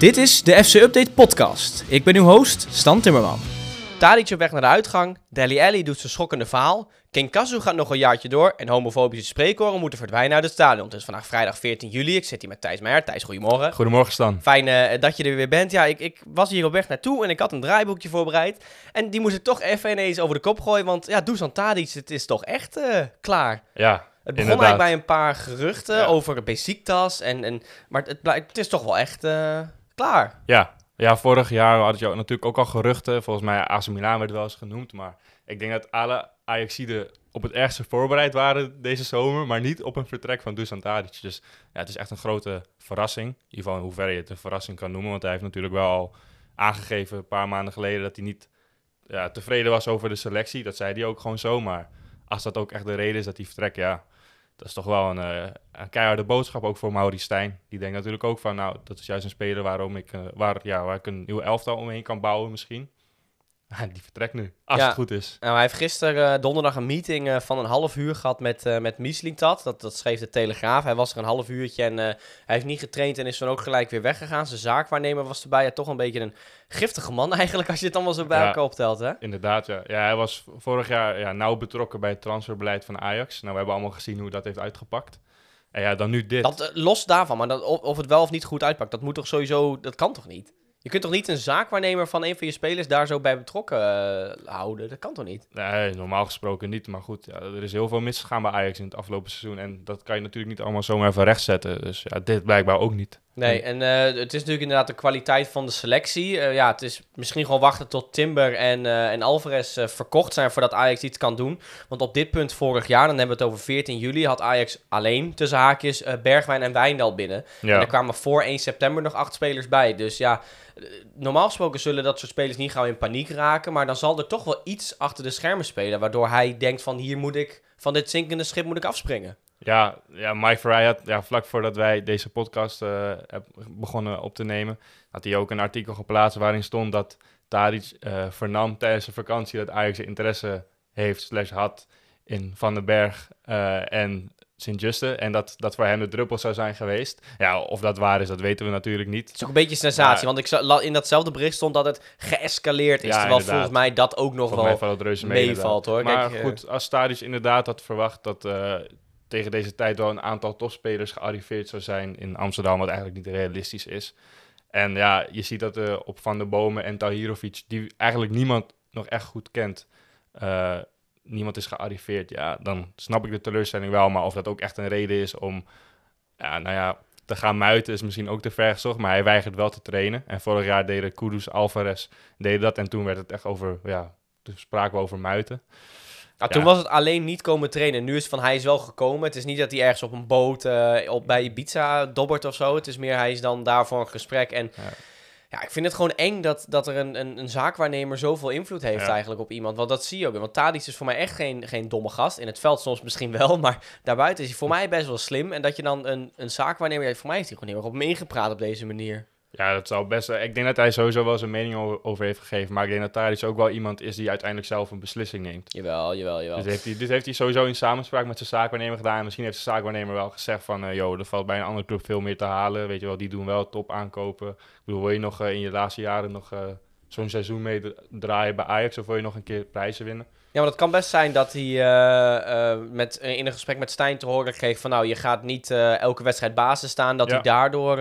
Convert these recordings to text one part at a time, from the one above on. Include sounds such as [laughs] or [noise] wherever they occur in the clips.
Dit is de FC Update podcast. Ik ben uw host, Stan Timmerman. Tadic op weg naar de uitgang, Deli Alli doet zijn schokkende verhaal, King Kazu gaat nog een jaartje door en homofobische spreekkoren moeten verdwijnen uit het stadion. Het is vandaag vrijdag 14 juli, ik zit hier met Thijs Meijer. Thijs, goedemorgen. Goedemorgen Stan. Fijn eh, dat je er weer bent. Ja, ik, ik was hier op weg naartoe en ik had een draaiboekje voorbereid. En die moest ik toch even ineens over de kop gooien, want ja, Dusan Tadic, het is toch echt eh, klaar. Ja, Het begon inderdaad. eigenlijk bij een paar geruchten Ja. over Besiktas, en, en, maar het, blijkt, het is toch wel echt eh, klaar. Ja. ja, vorig jaar had je natuurlijk ook al geruchten. Volgens mij AC Milan werd wel eens genoemd. Maar ik denk dat alle Ajaxiden op het ergste voorbereid waren deze zomer. Maar niet op een vertrek van Dusan Tadic. Dus ja, het is echt een grote verrassing. In ieder geval in hoeverre je het een verrassing kan noemen. Want hij heeft natuurlijk wel al aangegeven een paar maanden geleden... dat hij niet ja, tevreden was over de selectie. Dat zei hij ook gewoon zo. Maar als dat ook echt de reden is dat hij vertrekt, ja... Dat is toch wel een, eh, een keiharde boodschap ook voor Mauri Stijn. Die denkt natuurlijk ook van, nou, dat is juist een speler waarom ik, eh, waar, ja, waar ik een nieuw elftal omheen kan bouwen misschien. [laughs] die vertrekt nu, als Ja. het goed is. Nou, hij heeft gisteren eh, donderdag een meeting eh, van een half uur gehad met, eh met Mislintat. Dat, dat schreef de Telegraaf. Hij was er een half uurtje en hij heeft niet getraind en is dan ook gelijk weer weggegaan. Zijn zaakwaarnemer was erbij. Ja, toch een beetje een giftige man [laughs] eigenlijk als je het allemaal zo bij Ja. elkaar optelt, hè? Inderdaad, ja. ja. Hij was vorig jaar ja, nauw betrokken bij het transferbeleid van Ajax. Nou, we hebben allemaal gezien hoe dat heeft uitgepakt. En ja, dan nu dit. Dat, los daarvan, maar dat, of, of het wel of niet goed uitpakt, dat moet toch sowieso, dat kan toch niet? Je kunt toch niet een zaakwaarnemer van een van je spelers daar zo bij betrokken eh, houden? Dat kan toch niet? Nee, normaal gesproken niet. Maar goed, ja, er is heel veel misgegaan bij Ajax in het afgelopen seizoen. En dat kan je natuurlijk niet allemaal zomaar even rechtzetten. Dus ja, dit blijkbaar ook niet. Nee, en eh, het is natuurlijk inderdaad de kwaliteit van de selectie. Eh, ja, het is misschien gewoon wachten tot Timber en, eh, en Alvarez verkocht zijn voordat Ajax iets kan doen. Want op dit punt vorig jaar, dan hebben we het over 14 juli, had Ajax alleen tussen haakjes Bergwijn en Wijndal binnen. En er kwamen voor 1 september nog acht spelers bij. Dus ja, normaal gesproken zullen dat soort spelers niet gauw in paniek raken. Maar dan zal er toch wel iets achter de schermen spelen. Waardoor hij denkt van hier moet ik, van dit zinkende schip moet ik afspringen. Ja, ja Mike Vrij had ja, vlak voordat wij deze podcast heb begonnen op te nemen, had hij ook een artikel geplaatst waarin stond dat Tadic eh vernam tijdens de vakantie dat Ajax interesse heeft slash had in Van den Berg eh, en Sint-Juste. En dat dat voor hem de druppel zou zijn geweest. Ja, of dat waar is, dat weten we natuurlijk niet. Het is ook een beetje een sensatie. Maar- want ik in datzelfde bericht stond dat het geëscaleerd is. Ja, terwijl inderdaad. volgens mij dat ook nog Volgens wel meevalt hoor. Maar Kijk, goed, als Stadisch inderdaad had verwacht dat tegen deze tijd wel een aantal topspelers gearriveerd zou zijn in Amsterdam, wat eigenlijk niet realistisch is. En ja, je ziet dat eh, op Van der Bomen en Tahirovic, die eigenlijk niemand nog echt goed kent, eh, niemand is gearriveerd. Ja, dan snap ik de teleurstelling wel, maar of dat ook echt een reden is om, ja, nou ja, te gaan muiten is misschien ook te ver gezocht, maar hij weigert wel te trainen. En vorig jaar deden Kudus, Alvarez deden dat en toen werd het echt over, ja, toen spraken we over muiten. Nou, toen ja. was het alleen niet komen trainen. Nu is het van hij is wel gekomen. Het is niet dat hij ergens op een boot eh, op, bij Ibiza dobbert of zo. Het is meer hij is dan daar voor een gesprek. En ja, Ja. ik vind het gewoon eng dat, dat er een, een, een zaakwaarnemer zoveel invloed heeft Ja. eigenlijk op iemand. Want dat zie je ook. Want Tadic is voor mij echt geen, geen domme gast. In het veld soms misschien wel, maar daarbuiten is hij voor mij best wel slim. En dat je dan een, een zaakwaarnemer... Voor mij heeft hij gewoon heel erg op me ingepraat op deze manier. Ja, dat zou best. Ik denk dat hij sowieso wel zijn mening over heeft gegeven. Maar ik denk dat Tadic ook wel iemand is die uiteindelijk zelf een beslissing neemt. Jawel, jawel, jawel. Dus heeft hij, dit heeft hij sowieso in samenspraak met zijn zaakwaarnemer gedaan. En misschien heeft zijn zaakwaarnemer wel gezegd van... eh joh, er valt bij een andere club veel meer te halen. Weet je wel, die doen wel top aankopen. Ik bedoel, wil je nog eh, in je laatste jaren nog eh, zo'n seizoen meedraaien bij Ajax... of wil je nog een keer prijzen winnen? Ja, maar het kan best zijn dat hij met, in een gesprek met Stijn te horen kreeg van... nou, je gaat niet elke wedstrijd basis staan. Dat Ja. hij daardoor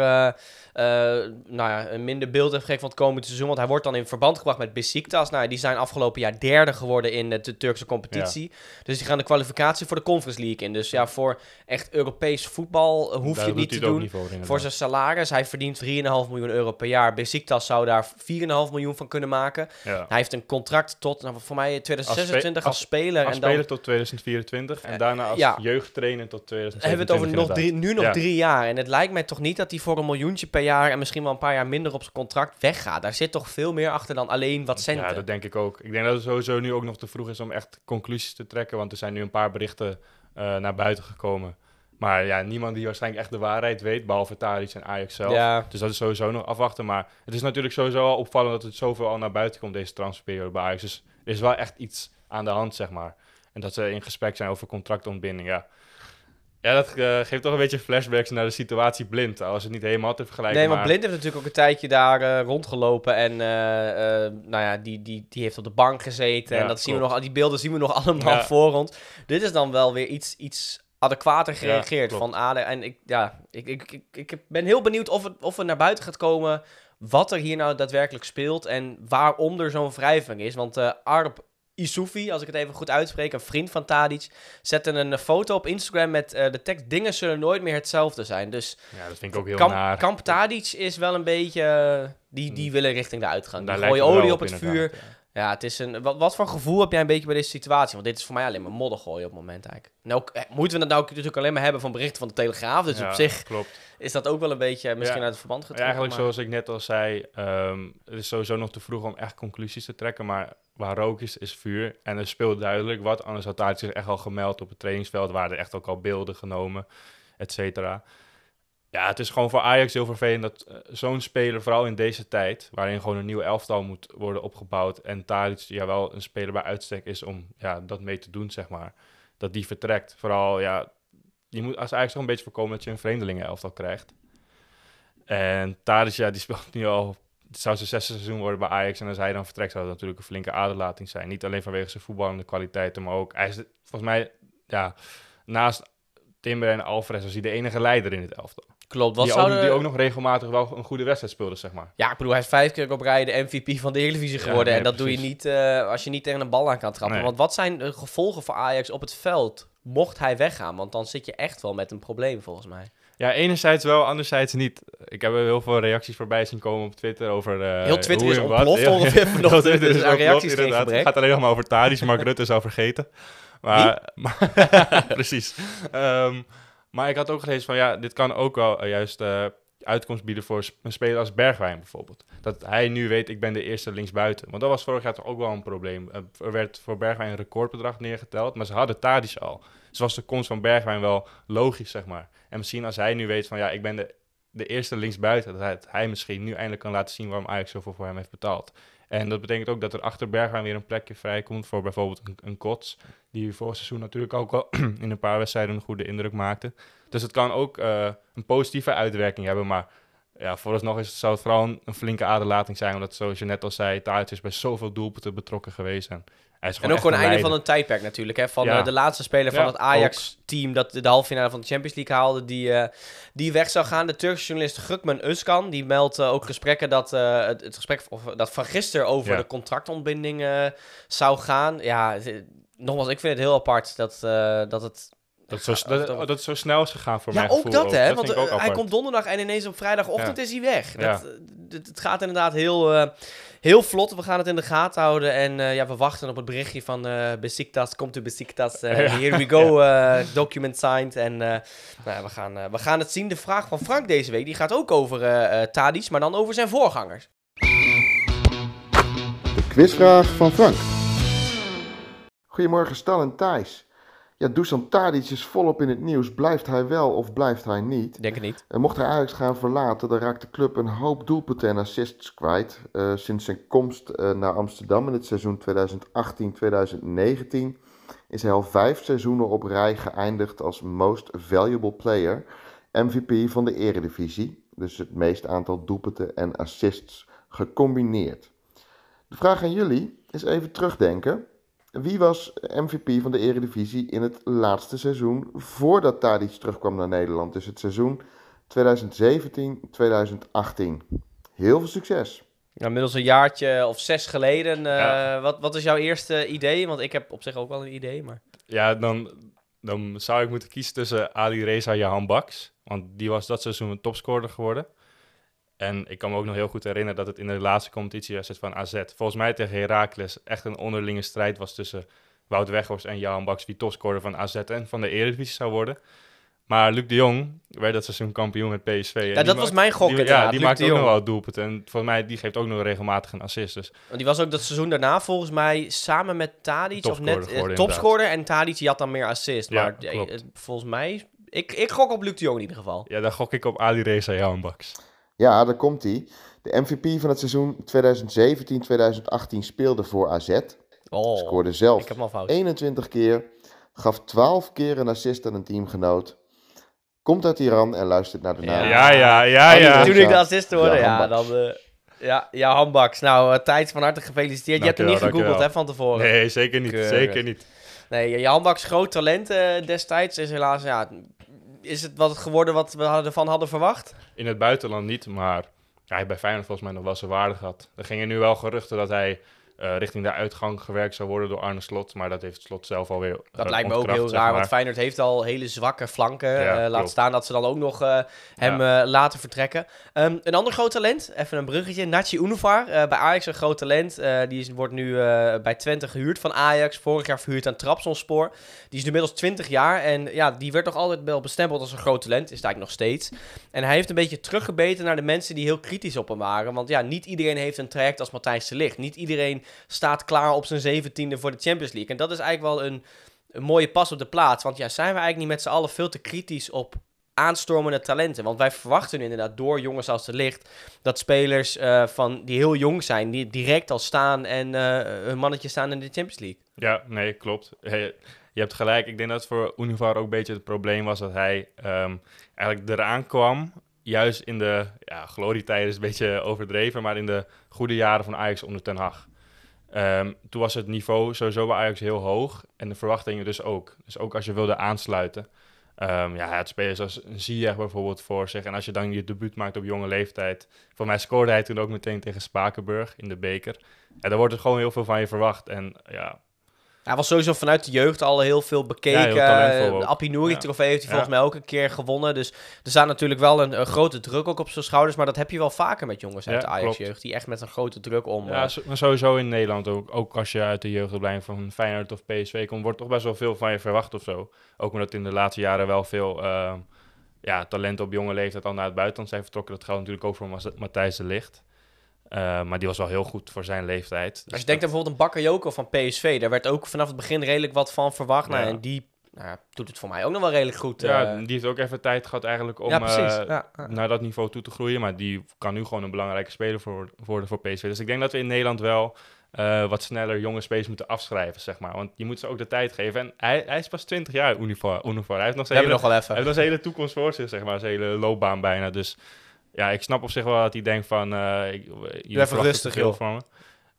nou ja, een minder beeld heeft gegeven van het komende seizoen. Want hij wordt dan in verband gebracht met Besiktas. Nou, die zijn afgelopen jaar derde geworden in eh, de Turkse competitie. Dus die gaan de kwalificatie voor de Conference League in. Dus ja, voor echt Europees voetbal eh, hoef Daar je niet te doen. voor, zijn salaris, hij verdient 3,5 miljoen euro per jaar. Besiktas zou daar 4,5 miljoen van kunnen maken. Ja. Hij heeft een contract tot, nou, voor mij 2026 als, als- speler. Als en dan speler tot 2024 en daarna als ja. jeugdtrainer tot 2027. hebben we het over nog drie, nu nog drie jaar. En het lijkt mij toch niet dat hij voor een miljoentje per jaar... en misschien wel een paar jaar minder op zijn contract weggaat. Daar zit toch veel meer achter dan alleen wat centen. Ja, dat denk ik ook. Ik denk dat het sowieso nu ook nog te vroeg is om echt conclusies te trekken. Want er zijn nu een paar berichten eh, naar buiten gekomen. Maar ja, niemand die waarschijnlijk echt de waarheid weet, behalve Tadic en Ajax zelf. Ja. Dus dat is sowieso nog afwachten. Maar het is natuurlijk sowieso al opvallend dat het zoveel al naar buiten komt, deze transferperiode bij Ajax. Dus er is wel echt iets aan de hand, zeg maar. En dat ze in gesprek zijn over contractontbinding, ja. Ja, dat eh, geeft toch een beetje flashbacks naar de situatie blind. Als het niet helemaal te vergelijken. Nee, maar Blind heeft natuurlijk ook een tijdje daar eh, rondgelopen. En eh, nou ja, die, die, die heeft op de bank gezeten. Ja, en dat zien we nog, die beelden zien we nog [laughs] allemaal Ja. voor ons. Dit is dan wel weer iets, iets adequater gereageerd van ADE. En ik, ja, ik, ik, ik, ik ben heel benieuwd of het, of het naar buiten gaat komen wat er hier nou daadwerkelijk speelt en waarom er zo'n wrijving is. Want Arp Isoufi, als ik het even goed uitspreek, een vriend van Tadic, zette een foto op Instagram met eh, de tekst dingen zullen nooit meer hetzelfde zijn. Dus Ja, dat vind ik ook heel Kamp, naar. Kamp Tadic is wel een beetje, eh, die, die Hmm. willen richting de uitgang. Die Daar gooien lijkt het olie op het vuur. ja. Ja, het is een. Wat, wat voor gevoel heb jij een beetje bij deze situatie? Want dit is voor mij alleen maar modder gooien op het moment eigenlijk. Nou, eh, moeten we dat nou natuurlijk alleen maar hebben van berichten van de Telegraaf. Dus Ja, op zich Klopt. is dat ook wel een beetje misschien uit het verband Ja, getrokken. eigenlijk maar- zoals ik net al zei, ehm, het is sowieso nog te vroeg om echt conclusies te trekken. Maar waar rook is, is vuur. En er speelt duidelijk wat. Anders had Tadic zich echt al gemeld op het trainingsveld. Waren er echt ook al beelden genomen, et cetera. Ja, het is gewoon voor Ajax heel vervelend dat eh, zo'n speler, vooral in deze tijd, waarin gewoon een nieuw elftal moet worden opgebouwd. En Tadic ja wel een speler bij uitstek is om ja, dat mee te doen, zeg maar. Dat die vertrekt. Vooral, ja, je moet als Ajax toch een beetje voorkomen dat je een vreemdelingen elftal krijgt. En Tadic, ja, die speelt nu al... Het zou zijn zesde seizoen worden bij Ajax. En als hij dan vertrekt, zou dat natuurlijk een flinke aderlating zijn. Niet alleen vanwege zijn voetballende kwaliteiten, maar ook... Hij is de- volgens mij, ja, naast Timber en Alvarez was hij de enige leider in het elftal. Klopt. Wat Die, zouden... ook, die ook nog regelmatig wel een goede wedstrijd speelde, zeg maar. Ja, ik bedoel, hij is vijf keer op rij de MVP van de Eredivisie Ja, geworden. nee, en dat doe je niet eh, als je niet tegen een bal aan kan trappen. Nee. Want wat zijn de gevolgen voor Ajax op het veld? Mocht hij weggaan, want dan zit je echt wel met een probleem volgens mij. Ja, enerzijds wel, anderzijds niet. Ik heb er heel veel reacties voorbij zien komen op Twitter over... eh, Heel Twitter hoe is wat. ontploft heel [laughs] Twitter dus aan reacties geen gebrek. Het gaat alleen nog maar over Tadic, Mark Rutte zou vergeten. Maar, [laughs] maar- [laughs] precies. Ehm, maar ik had ook gelezen van, ja, dit kan ook wel eh, juist eh, uitkomst bieden voor een speler als Bergwijn bijvoorbeeld. Dat hij nu weet, ik ben de eerste linksbuiten. Want dat was vorig jaar toch ook wel een probleem. Er werd voor Bergwijn een recordbedrag neergeteld, maar ze hadden Tadic al. Dus was de komst van Bergwijn wel logisch, zeg maar. En misschien als hij nu weet van, ja, ik ben de, de eerste linksbuiten, dat hij, dat hij misschien nu eindelijk kan laten zien waarom Ajax zoveel voor hem heeft betaald. En dat betekent ook dat er achter Bergwijn weer een plekje vrijkomt voor bijvoorbeeld een, een Kots, die vorig seizoen natuurlijk ook wel [clears throat] in een paar wedstrijden een goede indruk maakte. Dus het kan ook eh, een positieve uitwerking hebben, maar ja, vooralsnog is zou het vooral een, flinke aderlating zijn, omdat zoals je net al zei, Tadic is bij zoveel doelpunten betrokken geweest en hij is En ook gewoon einde leider. van een tijdperk natuurlijk. Hè? Van Ja. eh, de laatste speler van Ja, het Ajax-team dat de halve finale van de Champions League haalde, die, eh, die weg zou gaan. De Turkse journalist Gukman Özkan, die meldt eh, ook gesprekken dat het, het gesprek of, dat van gisteren over Ja. de contractontbinding zou gaan. Ja, het- nogmaals, ik vind het heel apart dat, dat het... Dat, zo, Ja, dat, zo snel is gegaan voor ja, mijn ook dat, hè? Dat Want hij apart. komt donderdag en ineens op vrijdagochtend Ja. is hij weg. Ja. Dat, het, het gaat inderdaad heel, heel vlot. We gaan het in de gaten houden. En eh, ja, we wachten op het berichtje van eh Besiktas. Komt u Besiktas? eh, Ja. Here we go. [laughs] eh, document signed. En eh, nou ja, we, gaan, we gaan het zien. De vraag van Frank deze week, die gaat ook over eh eh Tadic, maar dan over zijn voorgangers. De quizvraag van Frank. Goedemorgen Stan en Thijs. Ja, Dusan Tadic is volop in het nieuws. Blijft hij wel of blijft hij niet? Ik denk het niet. En mocht hij Ajax gaan verlaten, dan raakt de club een hoop doelpunten en assists kwijt. Eh, sinds zijn komst eh, naar Amsterdam in het seizoen 2018-2019 is hij al vijf seizoenen op rij geëindigd als Most Valuable Player, MVP van de Eredivisie. Dus het meest aantal doelpunten en assists gecombineerd. De vraag aan jullie is even terugdenken. Wie was MVP van de Eredivisie in het laatste seizoen voordat Tadic terugkwam naar Nederland? Dus het seizoen 2017-2018. Heel veel succes. Ja, inmiddels een jaartje of zes geleden. eh, Ja. wat, wat is jouw eerste idee? Want ik heb op zich ook wel een idee, maar... Ja, dan, dan zou ik moeten kiezen tussen Ali Reza en Jahan Baks. Want die was dat seizoen een topscorer geworden. En ik kan me ook nog heel goed herinneren dat het in de laatste competitiewedstrijd van AZ... volgens mij tegen Heracles echt een onderlinge strijd was tussen Wout Weghorst en Jahan Baks... wie topscorer van AZ en van de Eredivisie zou worden. Maar Luc de Jong werd dat seizoen kampioen met PSV. En Ja, dat was mijn gok die, Ja, die Luc maakt ook nog wel doelpunten. En volgens mij, die geeft ook nog regelmatig een assist. Dus Want die was ook dat seizoen daarna volgens mij samen met Tadic of net eh, topscorer. En Tadic die had dan meer assist. Ja, maar eh, klopt. eh, volgens mij... Ik, ik gok op Luc de Jong in ieder geval. ja, dan gok ik op Ali Reza en Jahan Baks. Ja, daar komt hij. De MVP van het seizoen 2017-2018 speelde voor AZ. Oh, Scoorde zelf ik heb hem al fout. 21 keer. Gaf 12 keer een assist aan een teamgenoot. Komt uit Iran en luistert naar de naam. Ja, ja, ja, ja. Toen ik de assist hoorde, Ja, dan... eh, ja, ja, handbaks. Nou, Thijs, van harte gefeliciteerd. je hebt hem niet gegoogeld, hè, van tevoren. Nee, zeker niet. Keurig. Zeker niet. Nee, je handbaks groot talent eh, destijds is helaas, ja... Is het wat geworden wat we ervan hadden verwacht? In het buitenland niet, maar hij bij Feyenoord volgens mij nog wel zijn waarde gehad. Er gingen nu wel geruchten dat hij eh, richting de uitgang gewerkt zou worden door Arne Slot, maar dat heeft Slot zelf alweer Dat eh, lijkt me ook heel raar, maar. want Feyenoord heeft al hele zwakke flanken. Ja, eh, laat staan dat ze dan ook nog hem laten vertrekken. Ehm, een ander groot talent, even een bruggetje. Nachi Unuvar, bij Ajax een groot talent. Die is, wordt nu bij Twente gehuurd van Ajax. Vorig jaar verhuurd aan Trabzonspor. Die is nu inmiddels 20 jaar en ja, die werd toch altijd wel bestempeld als een groot talent. Is het eigenlijk nog steeds. En hij heeft een beetje teruggebeten naar de mensen die heel kritisch op hem waren. Want ja, niet iedereen heeft een traject als Matthijs de Ligt. Niet iedereen staat klaar op zijn zeventiende voor de Champions League. En dat is eigenlijk wel een, een mooie pas op de plaats. Want ja, zijn we eigenlijk niet met z'n allen veel te kritisch op aanstormende talenten? Want wij verwachten inderdaad door jongens als de Ligt... dat spelers eh, van, die heel jong zijn, die direct al staan... en eh hun mannetje staan in de Champions League. Ja, nee, klopt. Hey, je hebt gelijk. Ik denk dat voor Univar ook een beetje het probleem was dat hij ehm, eigenlijk eraan kwam. Juist in de ja, glorietijden is een beetje overdreven, maar in de goede jaren van Ajax onder Ten Hag. Ehm, toen was het niveau sowieso bij Ajax heel hoog en de verwachtingen dus ook. Dus ook als je wilde aansluiten. Ehm ja, het spelers als Ziyech bijvoorbeeld voor zich. En als je dan je debuut maakt op jonge leeftijd. Voor mij scoorde hij toen ook meteen tegen Spakenburg in de beker. En daar wordt er gewoon heel veel van je verwacht. En ja, Hij was sowieso vanuit de jeugd al heel veel bekeken. Ja, heel ook. de Appie Nouri Ja. trofee heeft hij volgens mij ook een keer gewonnen. Dus er staat natuurlijk wel een, een grote druk ook op zijn schouders. Maar dat heb je wel vaker met jongens uit de Ajax-jeugd. Die echt met een grote druk om... Ja, eh, maar sowieso in Nederland ook. Ook als je uit de jeugdopleiding van Feyenoord of PSV komt, wordt toch best wel veel van je verwacht of zo. Ook omdat in de laatste jaren wel veel ehm, ja, talenten op jonge leeftijd al naar het buitenland zijn vertrokken. Dat geldt natuurlijk ook voor Matthijs de Ligt. Eh, maar die was wel heel goed voor zijn leeftijd. Dus Als je denkt aan bijvoorbeeld een Bakayoko van PSV, daar werd ook vanaf het begin redelijk wat van verwacht. Nou, Ja. en die nou, ja, doet het voor mij ook nog wel redelijk goed. ja, eh. die heeft ook even tijd gehad eigenlijk om ja, precies. eh, ja, naar dat niveau toe te groeien. Maar die kan nu gewoon een belangrijke speler voor, worden voor PSV. Dus ik denk dat we in Nederland wel eh, wat sneller jonge spelers moeten afschrijven, zeg maar. Want je moet ze ook de tijd geven. En hij, hij is pas 20 jaar, Unifor. Unifor. Hij heeft nog zijn hebben hele, nog wel even. hij heeft nog zijn hele toekomst voor zich, zeg maar. Zijn hele loopbaan bijna. Dus ja, ik snap op zich wel dat hij denkt van... eh ik, even rustig, joh. van me.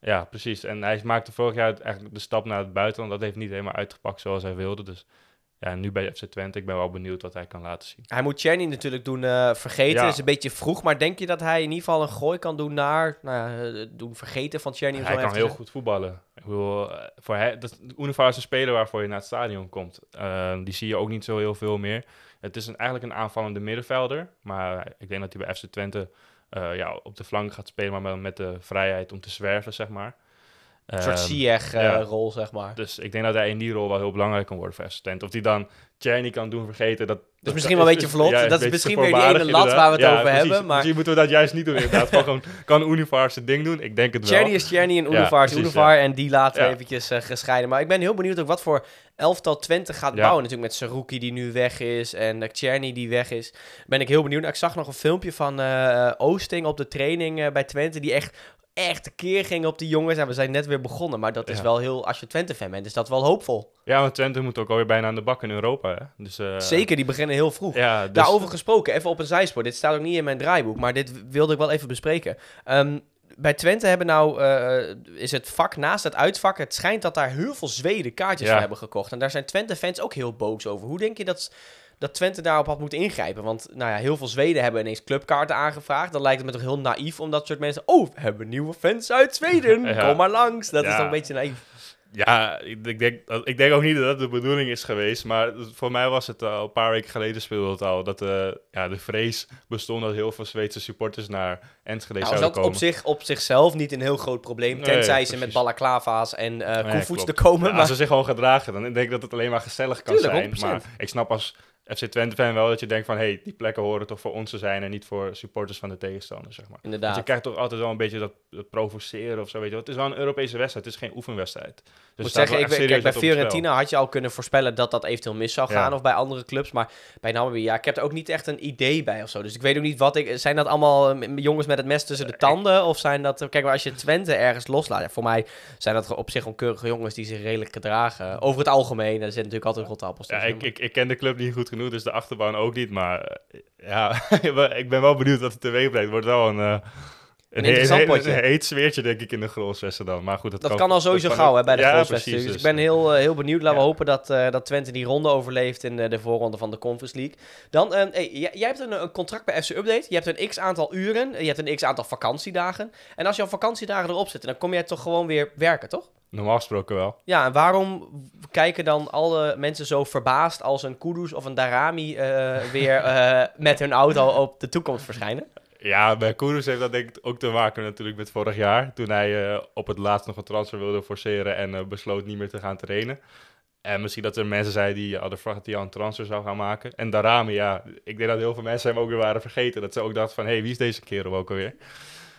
Ja, precies. En hij maakte vorig jaar eigenlijk de stap naar het buitenland. Dat heeft niet helemaal uitgepakt zoals hij wilde. Dus ja, nu bij FC Twente. Ik ben wel benieuwd wat hij kan laten zien. Hij moet Czerny natuurlijk doen eh, vergeten. Ja. is een beetje vroeg. Maar denk je dat hij in ieder geval een gooi kan doen naar... Nou ja, eh, doen vergeten van Czerny? om Hij kan heel goed voetballen. Ik bedoel, voor hij, dat, is een speler waarvoor je naar het stadion komt. Eh, die zie je ook niet zo heel veel meer. Het is een, eigenlijk een aanvallende middenvelder. Maar ik denk dat hij bij FC Twente eh, ja, op de flank gaat spelen, maar met, met de vrijheid om te zwerven, zeg maar. Een soort Ehm, Ziyech-rol, ja. zeg maar. Dus ik denk dat hij in die rol wel heel belangrijk kan worden voor Twente. Of hij dan Czerny kan doen vergeten, dat... is misschien wel een beetje vlot. Dat is misschien weer die ene lat waar we het over precies. hebben, maar- Misschien moeten we dat juist niet doen inderdaad. Gewoon, kan Univar zijn ding doen? Ik denk het wel. Czerny is Czerny en Ja, Unuvar is Unuvar. En die laten we eventjes eh, gescheiden. Maar ik ben heel benieuwd ook wat voor elftal Twente gaat bouwen. Natuurlijk met Saruki die nu weg is en uh, Czerny die weg is. Ben ik heel benieuwd. Ik zag nog een filmpje van eh, Oosting op de training eh, bij Twente. Die echt, echt tekeer ging op die jongens. En we zijn net weer begonnen. Maar dat is Ja. wel heel, als je Twente-fan bent, is dat wel hoopvol. Ja, want Twente moet ook alweer bijna aan de bak in Europa. Hè? Dus, eh, Zeker, die beginnen heel vroeg. Ja, dus, Daarover gesproken, even op een zijspoor. Dit staat ook niet in mijn draaiboek, maar dit wilde ik wel even bespreken. Ehm, bij Twente hebben nou, eh, is het vak naast het uitvak, het schijnt dat daar heel veel Zweden kaartjes Ja. hebben gekocht. En daar zijn Twente-fans ook heel boos over. Hoe denk je dat, dat Twente daarop had moeten ingrijpen? Want nou ja, heel veel Zweden hebben ineens clubkaarten aangevraagd. Dan lijkt het me toch heel naïef om dat soort mensen... Oh, we hebben nieuwe fans uit Zweden, [laughs] Ja. kom maar langs. Dat is toch een beetje naïef. Ja, ik, denk, dat- ik denk ook niet dat dat de bedoeling is geweest. Maar voor mij was het al een paar weken geleden speelde het al. Dat eh, ja, de vrees bestond dat heel veel Zweedse supporters naar Enschede Nou, zouden dat komen. op, zich, op zichzelf niet een heel groot probleem. Nee, tenzij ze met precies. balaclava's en eh Nee, koevoets er komen. Ja, maar... Als ze zich gewoon gedragen, dan denk ik dat het alleen maar gezellig kan Tuurlijk, zijn. 100%. Maar ik snap als FC Twente-fan wel dat je denkt van... hé, hey, die plekken horen toch voor ons te zijn... en niet voor supporters van de tegenstander, zeg maar. Want Inderdaad. je krijgt toch altijd wel een beetje dat, dat provoceren of zo, weet je wel. Het is wel een Europese wedstrijd, het is geen oefenwedstrijd. Dus Ik moet zeggen, ik, weet- kijk, bij. Fiorentina had je al kunnen voorspellen dat dat eventueel mis zou gaan. Ja. Of bij andere clubs. Maar bij Namibia, ja, ik heb er ook niet echt een idee bij of zo. Dus ik weet ook niet wat ik... Zijn dat allemaal eh, jongens met het mes tussen de tanden? Of zijn dat... Kijk, maar als je Twente ergens loslaat... Ja, voor mij zijn dat op zich gewoon keurige jongens die zich redelijk gedragen. Over het algemeen. Er zitten natuurlijk altijd rotte appels Ja, ik, ik, ik ken de club niet goed genoeg genoeg, dus de achterban ook niet. Maar eh, ja, [laughs] ik ben wel benieuwd wat het teweeg brengt. Het wordt wel een, uh, een, interessant potje. Een heet sfeertje, denk ik, in de Grolsvesten dan. Maar goed, dat, dat kan, al sowieso kan gauw hè, bij de ja, precies, Dus ik dus, ben heel, uh, heel benieuwd. Laten ja. we hopen dat, uh, dat Twente die ronde overleeft in uh, de voorronde van de Conference League. Dan, hey, jij, jij, hebt een, een, contract bij FC Update. Je hebt een x aantal uren. Je hebt een x aantal vakantiedagen. En als jouw vakantiedagen erop zitten, dan kom jij toch gewoon weer werken, toch? Normaal gesproken wel. Ja, en waarom kijken dan alle mensen zo verbaasd als een Kudus of een Darami uh, weer uh, met hun auto op de toekomst verschijnen? Ja, bij Kudus heeft dat denk ik ook te maken natuurlijk met vorig jaar. Toen hij uh, op het laatst nog een transfer wilde forceren en besloot niet meer te gaan trainen. En misschien dat er mensen zijn die hadden verwacht dat hij al een transfer zou gaan maken. En Darami, ja, ik denk dat heel veel mensen hem ook weer waren vergeten. Dat ze ook dachten van, hé, hey, wie is deze kerel ook alweer?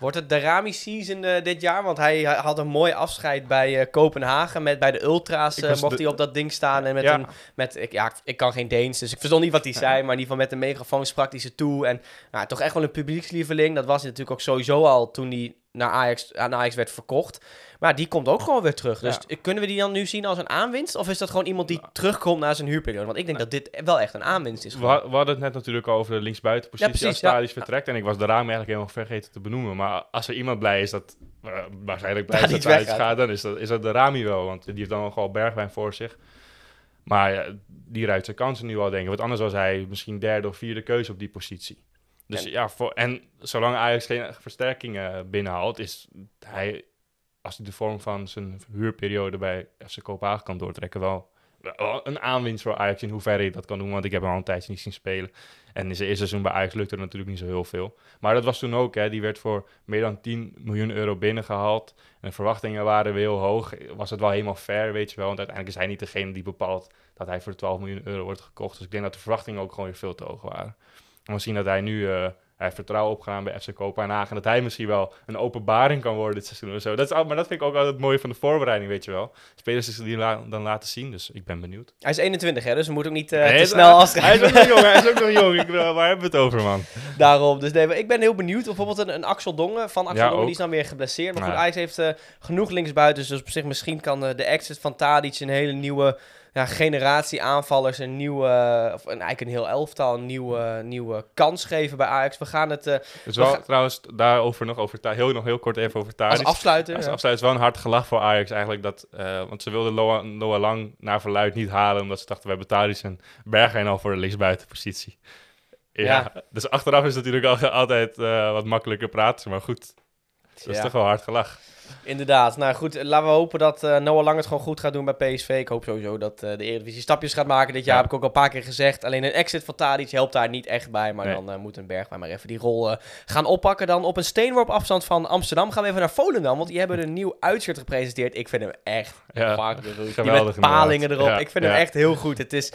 Wordt het de Rami season uh, dit jaar? Want hij, hij, had een mooi afscheid bij uh, Kopenhagen. Met, bij de Ultra's uh, mocht de... hij op dat ding staan. En met ja. een. Met, ik, ja, ik kan geen Deens, dus ik verstond niet wat hij zei. Maar in ieder geval met een megafoon sprak hij ze toe. En nou, toch echt wel een publiekslieveling. Dat was hij natuurlijk ook sowieso al toen hij naar Ajax, aan Ajax werd verkocht. Maar die komt ook gewoon weer terug. Dus Ja. kunnen we die dan nu zien als een aanwinst? Of is dat gewoon iemand die terugkomt na zijn huurperiode? Want ik denk dat dit wel echt een aanwinst is. We, hadden het net natuurlijk over de linksbuitenpositie Ja, precies, als ja. Vertrekt. En ik was de raam eigenlijk helemaal vergeten te benoemen. Maar als er iemand blij is dat, eh, waarschijnlijk blij is dat gaat, dan is dat, is dat de Rami wel. Want die heeft dan nog wel Bergwijn voor zich. Maar ja, die ruikt zijn kansen nu al, denk ik. Want anders was hij misschien derde of vierde keuze op die positie. Dus En- ja, voor, en zolang Ajax geen versterkingen binnenhaalt, is hij, als hij de vorm van zijn huurperiode bij FC Kopenhagen kan doortrekken, wel, een aanwinst voor Ajax in hoeverre je dat kan doen. Want ik heb hem al een tijdje niet zien spelen. En in zijn eerste seizoen bij Ajax lukte er natuurlijk niet zo heel veel. Maar dat was toen ook, hè. Die werd voor meer dan 10 miljoen euro binnengehaald. En de verwachtingen waren weer heel hoog. Was het wel helemaal fair, weet je wel. Want uiteindelijk is hij niet degene die bepaalt dat hij voor 12 miljoen euro wordt gekocht. Dus ik denk dat de verwachtingen ook gewoon weer veel te hoog waren. En we zien dat hij nu... eh, hij heeft vertrouwen opgedaan bij FC Kopenhagen. En dat hij misschien wel een openbaring kan worden dit seizoen of zo. Dat is, al- maar dat vind ik ook altijd het mooie van de voorbereiding, weet je wel. Spelers die la- dan laten zien, dus ik ben benieuwd. Hij is 21, hè, dus we moeten ook niet Nee, te snel Hij afschrijven. is ook nog jong, hij is ook nog jong. Ik, waar hebben we het over, man? [laughs] Daarom. Dus nee, ik ben heel benieuwd. Bijvoorbeeld een, een Axel Dongen. Van Axel Ja, Dongen, die is dan weer geblesseerd. Maar goed, Ja. Ajax heeft eh, genoeg linksbuiten. Dus op zich misschien kan eh, de exit van Tadic een hele nieuwe ja, generatie aanvallers... een nieuwe, of een, eigenlijk een heel elftal, een nieuwe, nieuwe kans geven bij Ajax. We gaan het eh, Dus We wel, gaan- trouwens, daarover nog over heel, nog heel kort even over als Tadic. afsluiter... Als ja. is wel een hard gelach voor Ajax eigenlijk. Dat, eh, want ze wilden Noah, Noah Lang naar verluid niet halen. Omdat ze dachten, we hebben Tadic en Bergwijn al voor de linksbuitenpositie. Ja, Ja. dus achteraf is natuurlijk al, altijd eh, wat makkelijker praten. Maar goed, dat is toch wel hard gelach. Inderdaad. Nou goed, laten we hopen dat eh, Noah Lang het gewoon goed gaat doen bij PSV. Ik hoop sowieso dat eh, de Eredivisie stapjes gaat maken dit jaar. Ja. Heb ik ook al een paar keer gezegd. Alleen een exit van Tadic helpt daar niet echt bij. Maar Nee. dan eh, moet een Bergwijn maar even die rol gaan oppakken. Dan op een steenworp afstand van Amsterdam gaan we even naar Volendam. Want die hebben een nieuw uitshirt gepresenteerd. Ik vind hem echt Ja. Die geweldig met palingen inderdaad. erop. Ja, ik vind ja. hem echt heel goed. Het is...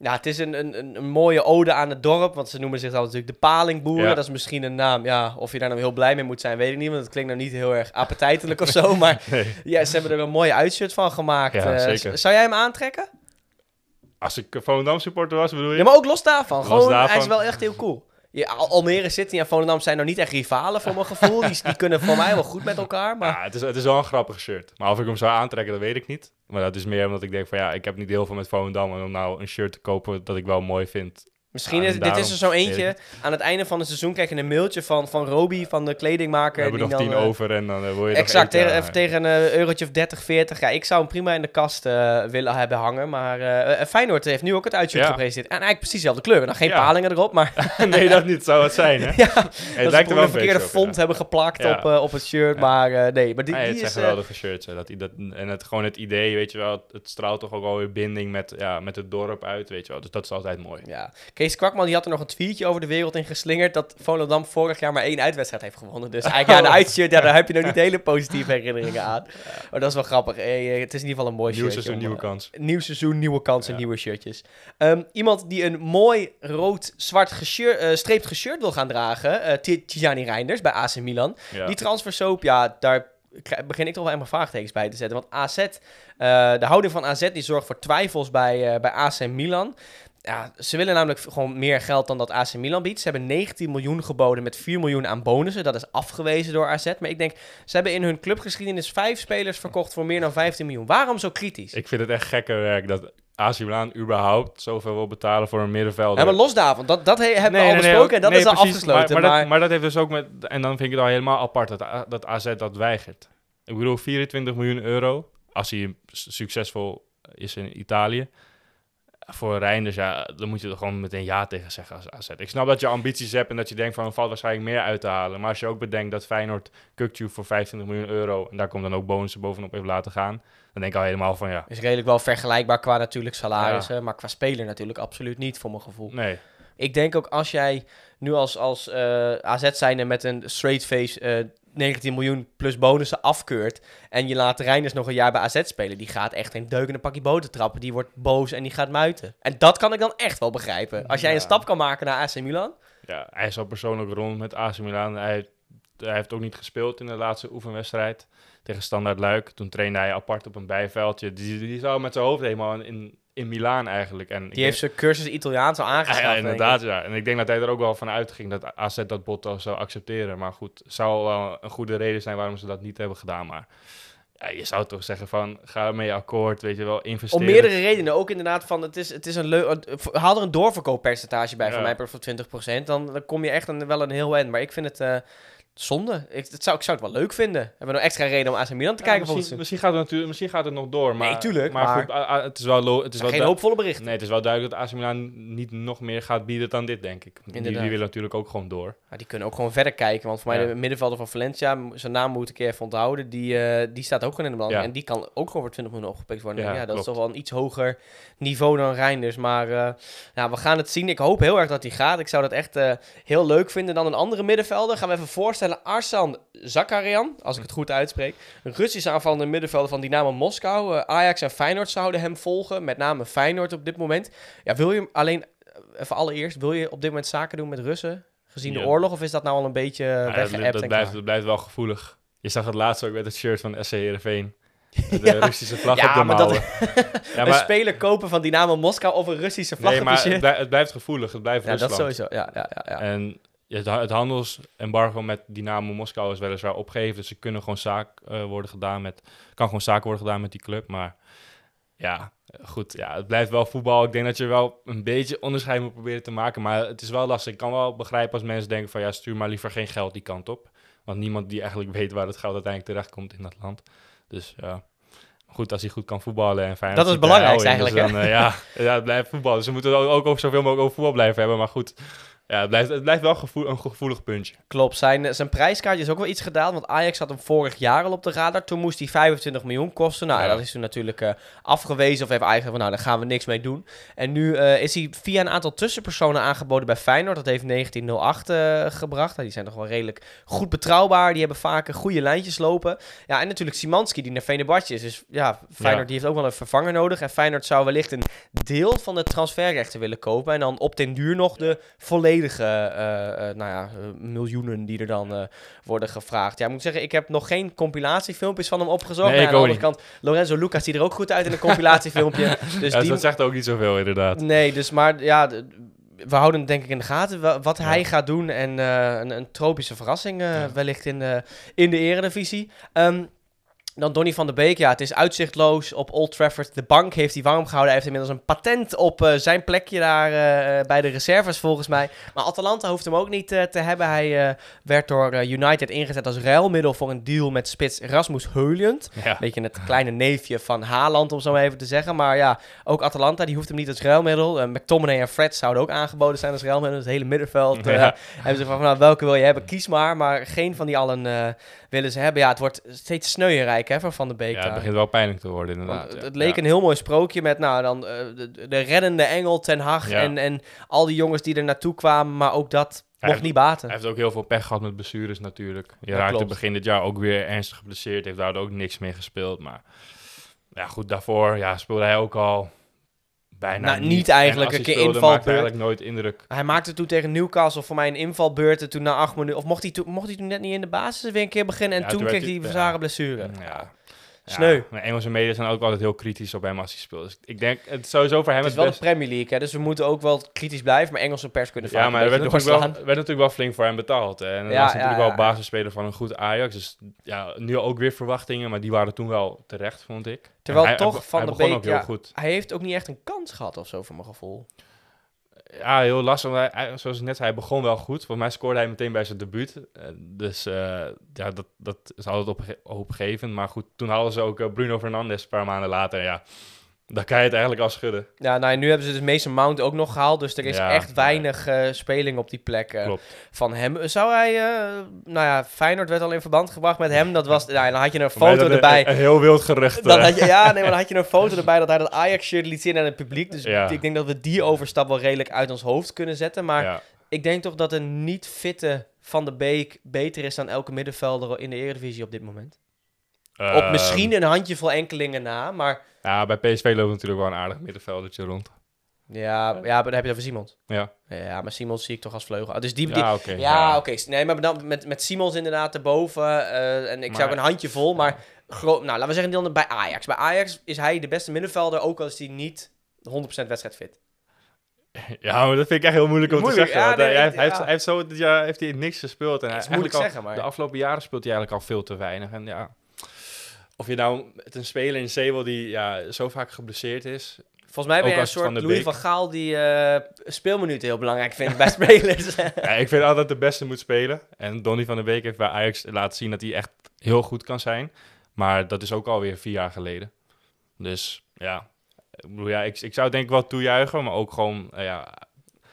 Ja, het is een, een, een, mooie ode aan het dorp, want ze noemen zich dan natuurlijk de Palingboeren. Ja. Dat is misschien een naam, ja, of je daar nou heel blij mee moet zijn, weet ik niet, want het klinkt nou niet heel erg appetijtelijk of zo, [laughs] maar Nee. ja, ze hebben er een mooie uitshirt van gemaakt. Ja, Eh, zeker. zou jij hem aantrekken? Als ik Volendam supporter was, bedoel je? Ja, maar ook los daarvan. Los Gewoon, daarvan. hij is wel echt heel cool. Ja, Al- Almere City en Volendam zijn nou niet echt rivalen voor mijn gevoel. Die, die kunnen voor mij wel goed met elkaar, maar... Ja, het is, het is wel een grappig shirt. Maar of ik hem zou aantrekken, dat weet ik niet. Maar dat is meer omdat ik denk van ja, ik heb niet heel veel met Volendam. En om nou een shirt te kopen dat ik wel mooi vind. Misschien Ja, is dit is er zo eentje. Aan het einde van het seizoen krijg je een mailtje van, van Roby, van de We kledingmaker. hebben die nog tien eh, over en dan eh, wil je Exact, nog tegen, even tegen een eh, eurotje of 30, 40. Ja, ik zou hem prima in de kast willen hebben hangen. Maar eh, Feyenoord heeft nu ook het uitshirt Ja. gepresenteerd. En eigenlijk precies dezelfde kleuren. Dan geen palingen erop, maar [laughs] nee, dat niet. Zou het zijn, hè? [laughs] ja, Het dat lijkt er wel een verkeerde font hebben geplakt op, op het shirt. Maar nee, maar die, die het is... geweldige shirts. Hè. Dat, dat, en het, gewoon het idee, weet je wel, het, het straalt toch ook alweer binding met, ja, met het dorp uit, weet je wel. Dus dat is altijd mooi. Ja, Kees Kwakman die had er nog een tweetje over de wereld in geslingerd dat Volendam vorig jaar maar één uitwedstrijd heeft gewonnen. Dus eigenlijk ja, de uitshirt, ja, daar heb je nog niet [laughs] hele positieve herinneringen aan. Maar dat is wel grappig. Hey, eh, het is in ieder geval een mooi Nieuw shirtje seizoen, nieuwe eh, kans. Nieuw seizoen, nieuwe kansen, Ja. nieuwe shirtjes. Ehm, iemand die een mooi rood-zwart geshirt, eh, streept geshirt wil gaan dragen, eh Ti- Tijani Reinders bij AC Milan. Ja. Die transfersoap, ja, daar begin ik toch wel helemaal vraagtekens bij te zetten. Want AZ, eh, de houding van AZ, die zorgt voor twijfels bij, eh, bij AC Milan. Ja, ze willen namelijk gewoon meer geld dan dat AC Milan biedt. Ze hebben 19 miljoen geboden met 4 miljoen aan bonussen. Dat is afgewezen door AZ. Maar ik denk, ze hebben in hun clubgeschiedenis vijf spelers verkocht voor meer dan 15 miljoen. Waarom zo kritisch? Ik vind het echt gekke werk dat AC Milan überhaupt zoveel wil betalen voor een middenvelder. Ja, maar los daarvan, dat, dat he- hebben Nee, we al nee, nee, besproken en dat nee, is al precies. afgesloten. Maar, Maar, maar, dat, maar dat heeft dus ook met... En dan vind ik het al helemaal apart dat, dat AZ dat weigert. Ik bedoel, 24 miljoen euro, als hij succesvol is in Italië. Voor Reinders, ja, dan moet je er gewoon meteen ja tegen zeggen als AZ. Ik snap dat je ambities hebt en dat je denkt van, er valt waarschijnlijk meer uit te halen. Maar als je ook bedenkt dat Feyenoord Kukcu voor 25 miljoen euro, en daar komt dan ook bonussen bovenop heeft laten gaan, dan denk ik al helemaal van, ja, is redelijk wel vergelijkbaar qua natuurlijk salarissen, maar qua speler natuurlijk absoluut niet voor mijn gevoel. nee. Ik denk ook als jij nu als, als eh, AZ zijnde met een straight face eh 19 miljoen plus bonussen afkeurt en je laat Reinders nog een jaar bij AZ spelen, die gaat echt een deuk in een pakje boter trappen. Die wordt boos en die gaat muiten. En dat kan ik dan echt wel begrijpen. Als jij Ja. een stap kan maken naar AC Milan, Ja, hij is al persoonlijk rond met AC Milan. Hij, hij heeft ook niet gespeeld in de laatste oefenwedstrijd tegen Standaard Luik. Toen trainde hij apart op een bijveldje. Die, die zou met zijn hoofd helemaal in, in, Milaan eigenlijk. En die heeft zijn cursus Italiaans al aangeschaft. ja, inderdaad, ja. En ik denk dat hij er ook wel van uitging dat AZ dat bot al zou accepteren. Maar goed, zou wel een goede reden zijn waarom ze dat niet hebben gedaan. Maar ja, je zou toch zeggen van, ga ermee akkoord, weet je wel, investeren. Om meerdere redenen. Ook inderdaad van, het is, het is een leuk... Haal er een doorverkooppercentage bij van Ja. mij voor 20%. Dan, dan kom je echt een, wel een heel eind. Maar ik vind het eh, zonde. Ik, het zou, ik zou het wel leuk vinden. Hebben we nog extra reden om AC Milan te Ja, kijken misschien, misschien, gaat het natuurlijk, misschien gaat het nog door. Maar, Nee, tuurlijk, Maar, maar- goed, a- a- het is wel, lo- het is wel Geen hoopvolle berichten. Nee, het is wel duidelijk dat AC Milan niet nog meer gaat bieden dan dit, denk ik. Die, die willen natuurlijk ook gewoon door. Maar die kunnen ook gewoon verder kijken. Want voor mij Ja. de middenvelder van Valencia, zijn naam moet ik even onthouden. Die, eh, die staat ook gewoon in de belang. Ja. En die kan ook gewoon voor 20 miljoen opgepikt worden. Ja, dat is toch wel een iets hoger niveau dan Reinders. Maar ja, we gaan het zien. Ik hoop heel erg dat hij gaat. Ik zou dat echt eh, heel leuk vinden. Dan een andere middenvelder. Gaan we even voorstellen. Arsan Zakarian, als ik het goed uitspreek. Een Russische aanvallende middenvelder van Dynamo Moskou. Eh, Ajax en Feyenoord zouden hem volgen. Met name Feyenoord op dit moment. Ja, wil je alleen... eh, Even allereerst, wil je op dit moment zaken doen met Russen? Gezien de oorlog? Of is dat nou al een beetje Ja, weggeëpt? dat, blijft, dat blijft wel gevoelig. Je zag het laatst ook met het shirt van SC Heerenveen. [laughs] De Ja. Russische vlag Ja, op de maar dat- [laughs] ja, een speler kopen van Dynamo Moskou of een Russische vlag nee, maar het, blij- het blijft gevoelig. Het blijft Ja, dat sowieso. Ja, ja, ja, ja. En het, het handelsembargo met Dynamo Moskou is weliswaar opgegeven. Dus er kunnen gewoon zaak eh, worden gedaan met, kan gewoon zaken worden gedaan met die club. Maar ja, goed. Ja, het blijft wel voetbal. Ik denk dat je wel een beetje onderscheid moet proberen te maken. Maar het is wel lastig. Ik kan wel begrijpen als mensen denken van ja, stuur maar liever geen geld die kant op. Want niemand die eigenlijk [laughs] weet waar het geld uiteindelijk terechtkomt in dat land. Dus ja. Goed, als hij goed kan voetballen en fijn. Dat is het belangrijkste eigenlijk, Dan, eh, ja, ja, het blijft voetbal. Dus we moeten ook, ook, ook zoveel mogelijk over voetbal blijven hebben. Maar goed, ja, het blijft, het blijft wel gevoel, een gevoelig puntje. Klopt, zijn, zijn prijskaartje is ook wel iets gedaald. Want Ajax had hem vorig jaar al op de radar. Toen moest hij 25 miljoen kosten. Nou, Ja. dat is toen natuurlijk eh, afgewezen. Of heeft Ajax gezegd van, nou, daar gaan we niks mee doen. En nu eh, is hij via een aantal tussenpersonen aangeboden bij Feyenoord. Dat heeft 1908 eh, gebracht. Nou, die zijn toch wel redelijk goed betrouwbaar. Die hebben vaak goede lijntjes lopen. Ja, en natuurlijk Simanski, die naar Venerbahce is. Dus ja, Feyenoord Ja. die heeft ook wel een vervanger nodig. En Feyenoord zou wellicht een deel van de transferrechten willen kopen. En dan op den duur nog de volledige eh, eh, nou ja, miljoenen die er dan eh, worden gevraagd. Ja, ik moet zeggen, ik heb nog geen compilatiefilmpjes van hem opgezocht. Nee, aan de andere kant, Lorenzo Lucas ziet er ook goed uit in een compilatiefilmpje. [laughs] dus ja, die... Dat zegt ook niet zoveel, inderdaad. Nee, dus maar ja, we houden denk ik in de gaten wa- wat hij Ja. gaat doen. En een, een tropische verrassing Ja. wellicht in de, in de eredivisie. Ehm, dan Donny van der Beek. Ja, het is uitzichtloos op Old Trafford. De bank heeft hij warm gehouden. Hij heeft inmiddels een patent op eh, zijn plekje daar eh, bij de reserves volgens mij. Maar Atalanta hoeft hem ook niet eh, te hebben. Hij eh, werd door eh, United ingezet als ruilmiddel voor een deal met spits Rasmus Heulund. Ja. Beetje het kleine neefje van Haaland, om zo maar even te zeggen. Maar ja, ook Atalanta, die hoeft hem niet als ruilmiddel. Eh, McTominay en Fred zouden ook aangeboden zijn als ruilmiddel. Het hele middenveld eh, Ja. hebben ze van, nou, welke wil je hebben? Kies maar. Maar geen van die allen eh, willen ze hebben. Ja, het wordt steeds sneuierrijk hè, voor Van de Beek Ja, het daar. begint wel pijnlijk te worden, Want inderdaad. het, ja. het leek Ja. een heel mooi sprookje met nou, dan, eh, de, de reddende engel Ten Hag Ja. en, en al die jongens die er naartoe kwamen. Maar ook dat Hij mocht heeft- niet baten. Hij heeft ook heel veel pech gehad met blessures natuurlijk. Je Ja, raakte klopt. begin dit jaar ook weer ernstig geblesseerd. Heeft daardoor ook niks meer gespeeld. Maar ja, goed, daarvoor ja, speelde hij ook al bijna Nou, niet eigenlijk. Een keer invalbeurt. eigenlijk nooit indruk. Hij maakte toen tegen Newcastle voor mij een invalbeurt. En toen na acht minuten. Of mocht hij toen, mocht hij toen net niet in de basis weer een keer beginnen. En Ja, toen toen kreeg hij een zware blessure. Ja. Sneu. Ja, maar Engelse media zijn ook altijd heel kritisch op hem als hij speelt. Dus ik denk, het is sowieso voor hem Het is het, wel de. Premier League, hè, dus we moeten ook wel kritisch blijven. Maar Engelse pers kunnen vaak Ja, maar er werd natuurlijk, wel, werd natuurlijk wel flink voor hem betaald. hè. En hij Ja, was ja, natuurlijk wel basisspeler van een goed Ajax. Dus ja, nu ook weer verwachtingen, maar die waren toen wel terecht, vond ik. Terwijl hij- toch hij, Van de Beek, ook heel ja, goed. Hij heeft ook niet echt een kans gehad of zo, voor mijn gevoel. Ja, heel lastig. hij- zoals ik net zei, hij begon wel goed. Volgens mij scoorde hij meteen bij zijn debuut. Eh, dus eh, ja, dat, dat is altijd op, hoopgevend. Maar goed, toen hadden ze ook eh, Bruno Fernandes een paar maanden later. Ja, dan kan je het eigenlijk al schudden. Ja, nou, nu hebben ze dus Mason Mount ook nog gehaald. Dus er is Ja, echt weinig eh, speling op die plek eh, van hem. Zou hij... eh, nou ja, Feyenoord werd al in verband gebracht met hem. Dat was... [laughs] Nou, dan had je een foto erbij. Een, heel wild gerucht. Dan had je, ja, nee, maar dan had je een foto [laughs] erbij dat hij dat Ajax-shirt liet zien aan het publiek. Dus Ja. ik denk dat we die overstap wel redelijk uit ons hoofd kunnen zetten. Maar ik denk toch dat een niet-fitte Van de Beek beter is dan elke middenvelder in de Eredivisie op dit moment. Op Ehm, misschien een handjevol enkelingen na, maar... Ja, bij PSV loopt natuurlijk wel een aardig middenveldertje rond. Ja, ja maar dan heb je over Simons. Ja, Ja, maar Simons zie ik toch als vleugel. Ah, Dus die, die, ja oké. Ja, oké. Nee, maar dan met, met Simons inderdaad erboven. eh en ik zou een handje vol. Maar nou, laten we zeggen dan bij Ajax. Bij Ajax is hij de beste middenvelder, ook al is hij niet 100% wedstrijdfit. [laughs] Ja, maar dat vind ik echt heel moeilijk om Moeilijk, te zeggen. ja, want hij, nee, hij, ik- heeft, hij, ja. heeft, hij heeft zo dit jaar heeft hij niks gespeeld. En hij, is moeilijk zeggen, maar... De afgelopen jaren speelt hij eigenlijk al veel te weinig. En ja, of je nou met een speler in Zeewel die ja, zo vaak geblesseerd is. Volgens mij ben je een Van soort der Louis van Gaal die eh, speelminuten heel belangrijk vindt bij [laughs] spelers. [laughs] ja, ik vind altijd de beste moet spelen. En Donny van der Beek heeft bij Ajax laten zien dat hij echt heel goed kan zijn. Maar dat is ook alweer vier jaar geleden. Dus ja, ik, bedoel, ja, ik, ik zou denk ik wel toejuichen. Maar ook gewoon, eh, ja,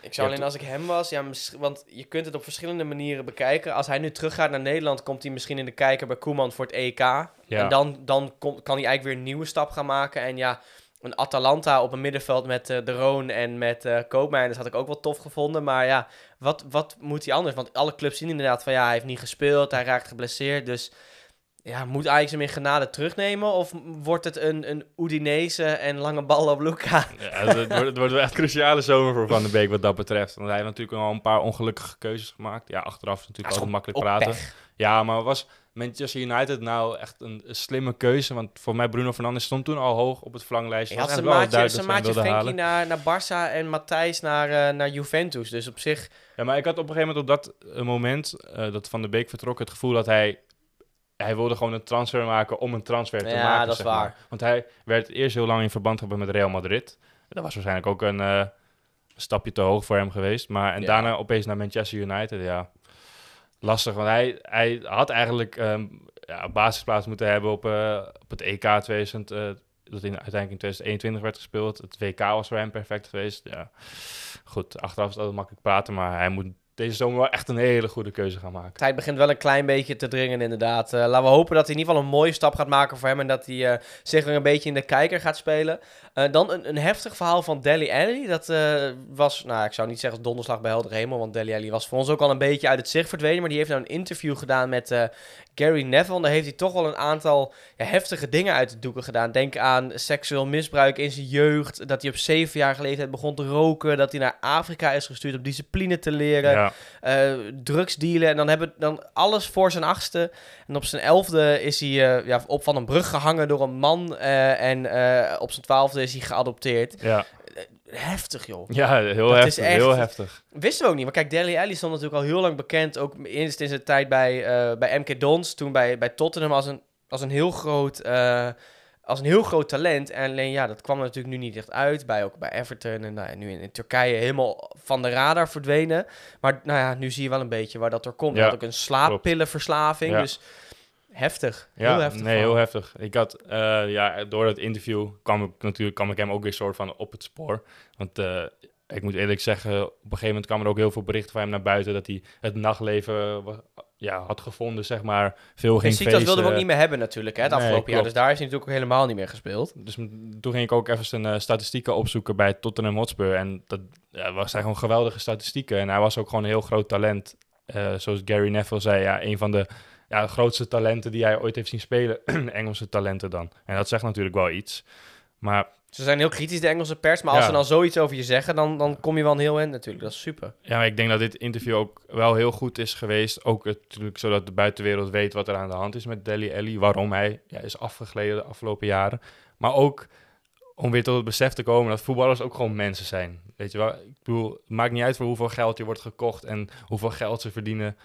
ik zou alleen als ik hem was, ja, want je kunt het op verschillende manieren bekijken. Als hij nu teruggaat naar Nederland, komt hij misschien in de kijker bij Koeman voor het EK. ja. En dan, dan kom- kan hij eigenlijk weer een nieuwe stap gaan maken. En ja, een Atalanta op een middenveld met eh, De Roon en met eh Koopmeiners had ik ook wel tof gevonden. Maar ja, wat, wat moet hij anders? Want alle clubs zien inderdaad van ja, hij heeft niet gespeeld, hij raakt geblesseerd. Dus ja, moet Ajax hem in genade terugnemen? Of wordt het een, een Udinese en lange bal op Luca? [laughs] Ja, het, wordt, het wordt wel echt een cruciale zomer voor Van der Beek wat dat betreft. Want hij heeft natuurlijk al een paar ongelukkige keuzes gemaakt. Ja, achteraf is natuurlijk Ja, altijd makkelijk praten. pech. Ja, maar was Manchester United nou echt een, een slimme keuze? Want voor mij Bruno Fernandes stond toen al hoog op het verlanglijstje. Was zijn maatje, zijn maatje Frenkie naar, naar Barça en Matthijs naar, eh, naar Juventus. Dus op zich... Ja, maar ik had op een gegeven moment op dat eh, moment eh, dat Van der Beek vertrok het gevoel dat hij... Hij wilde gewoon een transfer maken om een transfer te Ja, maken. dat is maar. waar. Want hij werd eerst heel lang in verband gebracht met Real Madrid. Dat was waarschijnlijk ook een eh, stapje te hoog voor hem geweest. Maar en Ja. daarna opeens naar Manchester United, ja. Lastig, want hij, hij had eigenlijk ehm ja, een basisplaats moeten hebben op, eh, op het EK 2000, eh, dat in, uiteindelijk in 2021 werd gespeeld. Het WK was voor hem perfect geweest. Ja. Goed, achteraf is het altijd makkelijk praten, maar hij moet deze zomer wel echt een hele goede keuze gaan maken. tijd begint wel een klein beetje te dringen, inderdaad. Eh, laten we hopen dat hij in ieder geval een mooie stap gaat maken voor hem. En dat hij eh, zich weer een beetje in de kijker gaat spelen. Eh, dan een, een heftig verhaal van Deli Alli. Dat was, nou, ik zou niet zeggen donderslag bij helder hemel. Want Deli Alli was voor ons ook al een beetje uit het zicht verdwenen. Maar die heeft nou een interview gedaan met Gary Neville. En daar heeft hij toch wel een aantal ja, heftige dingen uit de doeken gedaan. Denk aan seksueel misbruik in zijn jeugd. Dat hij op zeven jaar leeftijd begon te roken. Dat hij naar Afrika is gestuurd om discipline te leren Ja, eh drugsdealen. En dan hebben dan alles voor zijn achtste. En op zijn elfde is hij eh, ja, op van een brug gehangen door een man. eh, en op zijn twaalfde is hij geadopteerd. ja. Heftig, joh. ja heel Dat is heftig, echt- heel heftig. Wisten we ook niet. Maar kijk, Dele Alli stond natuurlijk al heel lang bekend. Ook eerst in zijn tijd bij, eh, bij MK Dons. Toen bij, bij Tottenham als een, als een heel groot... als een heel groot talent. En alleen ja, dat kwam er natuurlijk nu niet echt uit. Bij, ook bij Everton en nou, ja, nu in, in Turkije helemaal van de radar verdwenen. Maar nou ja, nu zie je wel een beetje waar dat door komt. Ja, had ook een slaappillenverslaving. Ja. Dus heftig. Ja, heel heftig. nee, heel heftig. Ik had, eh, ja, door dat interview kwam ik natuurlijk kwam ik hem ook weer soort van op het spoor. Want eh, ik moet eerlijk zeggen, op een gegeven moment kwam er ook heel veel berichten van hem naar buiten dat hij het nachtleven ja, had gevonden, zeg maar. Veel ging Besiktas feesten. wilde we ook niet meer hebben natuurlijk, hè, het Nee, afgelopen jaar. Dus daar is hij natuurlijk ook helemaal niet meer gespeeld. Dus toen ging ik ook even zijn eh, statistieken opzoeken bij Tottenham Hotspur. En dat ja, was zijn gewoon geweldige statistieken. En hij was ook gewoon een heel groot talent. Eh, zoals Gary Neville zei, ja, een van de ja, grootste talenten die hij ooit heeft zien spelen. [clears throat] Engelse talenten dan. En dat zegt natuurlijk wel iets. Maar Ze zijn heel kritisch, de Engelse pers. Maar als Ja. ze dan zoiets over je zeggen, dan, dan kom je wel een heel in natuurlijk. Dat is super. Ja, maar ik denk dat dit interview ook wel heel goed is geweest. Ook natuurlijk zodat de buitenwereld weet wat er aan de hand is met Deli Alli. Waarom hij ja, is afgegleden de afgelopen jaren. Maar ook om weer tot het besef te komen dat voetballers ook gewoon mensen zijn. Weet je wel? Ik bedoel, het maakt niet uit voor hoeveel geld je wordt gekocht en hoeveel geld ze verdienen.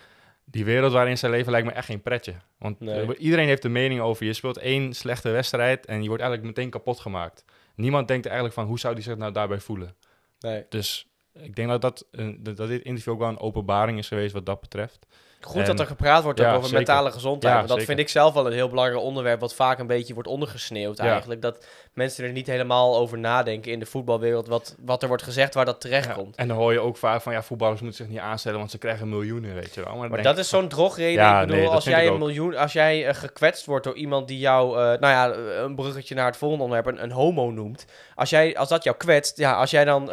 Die wereld waarin ze leven lijkt me echt geen pretje. Want Nee. iedereen heeft een mening over. Je speelt één slechte wedstrijd en je wordt eigenlijk meteen kapot gemaakt. Niemand denkt eigenlijk van hoe zou die zich nou daarbij voelen. Nee. Dus ik denk dat, dat, dat dit interview ook wel een openbaring is geweest wat dat betreft. Goed En- dat er gepraat wordt Ja, over zeker. mentale gezondheid. Ja, dat zeker. vind ik zelf wel een heel belangrijk onderwerp... wat vaak een beetje wordt ondergesneeuwd Ja. eigenlijk. Dat mensen er niet helemaal over nadenken in de voetbalwereld... wat, wat er wordt gezegd, waar dat terecht komt. En dan hoor je ook vaak van ja, voetballers moeten zich niet aanstellen, want ze krijgen miljoenen, weet je wel. Maar dat is zo'n drogreden. Ik bedoel, nee, als jij een miljoen, als jij eh, gekwetst wordt door iemand die jou, eh, nou ja, een bruggetje naar het volgende onderwerp, een, een homo noemt. Als, jij, als dat jou kwetst, ja, als jij dan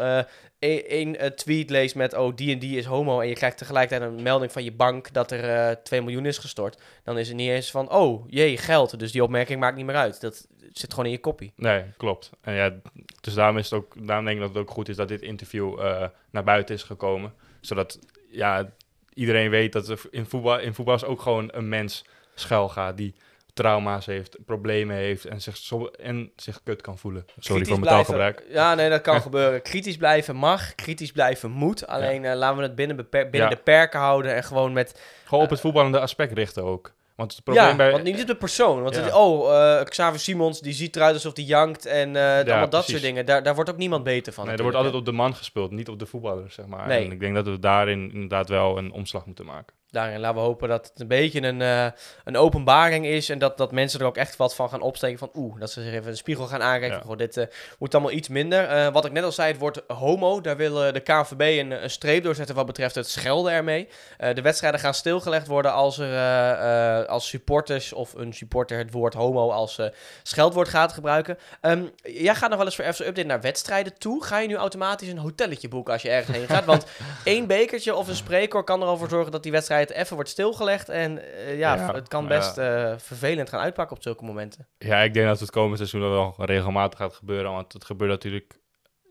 een eh, tweet leest met, oh, die en die is homo, en je krijgt tegelijkertijd een melding van je bank dat er eh 2 miljoen is gestort, dan is het niet eens van, oh, jee, geld. Dus die opmerking maakt niet meer uit. Dat zit gewoon in je koppie. Nee, klopt. En ja, dus daarom, is het ook, daarom denk ik dat het ook goed is dat dit interview eh, naar buiten is gekomen. Zodat ja, iedereen weet dat er in voetbal, in voetbal is ook gewoon een mens schuil gaat die trauma's heeft, problemen heeft en zich, en zich kut kan voelen. Sorry Kritisch voor mijn taalgebruik. Ja, nee, dat kan [laughs] gebeuren. Kritisch blijven mag, kritisch blijven moet. Alleen eh, laten we het binnen, beper- binnen Ja. de perken houden en gewoon met Gewoon op het voetballende aspect richten ook. Want het probleem ja, bij... want niet op de persoon. Want Ja. het- oh, eh, Xavier Simons, die ziet eruit alsof die jankt en eh, allemaal dat soort dingen. Daar, daar wordt ook niemand beter van. Nee, er wordt altijd op de man gespeeld, niet op de voetballer, zeg maar. Nee. En ik denk dat we daarin inderdaad wel een omslag moeten maken. Daarin laten we hopen dat het een beetje een, eh, een openbaring is. En dat, dat mensen er ook echt wat van gaan opsteken. Van oeh, dat ze zich even een spiegel gaan aankijken. Ja. Goh, dit eh, moet allemaal iets minder. Eh, wat ik net al zei, het wordt homo. Daar wil eh, de KNVB een, een streep doorzetten wat betreft het schelden ermee. Eh, de wedstrijden gaan stilgelegd worden als er eh, eh, als supporters of een supporter het woord homo als eh, scheldwoord gaat gebruiken. Ehm, jij gaat nog wel eens voor FC Update naar wedstrijden toe. Ga je nu automatisch een hotelletje boeken als je ergens heen gaat? Want [laughs] één bekertje of een spreekwoord kan er al voor zorgen dat die wedstrijd even wordt stilgelegd. En eh, ja, Ja, het kan best eh, vervelend gaan uitpakken op zulke momenten. Ja, ik denk dat het komende seizoen wel regelmatig gaat gebeuren. Want het gebeurt natuurlijk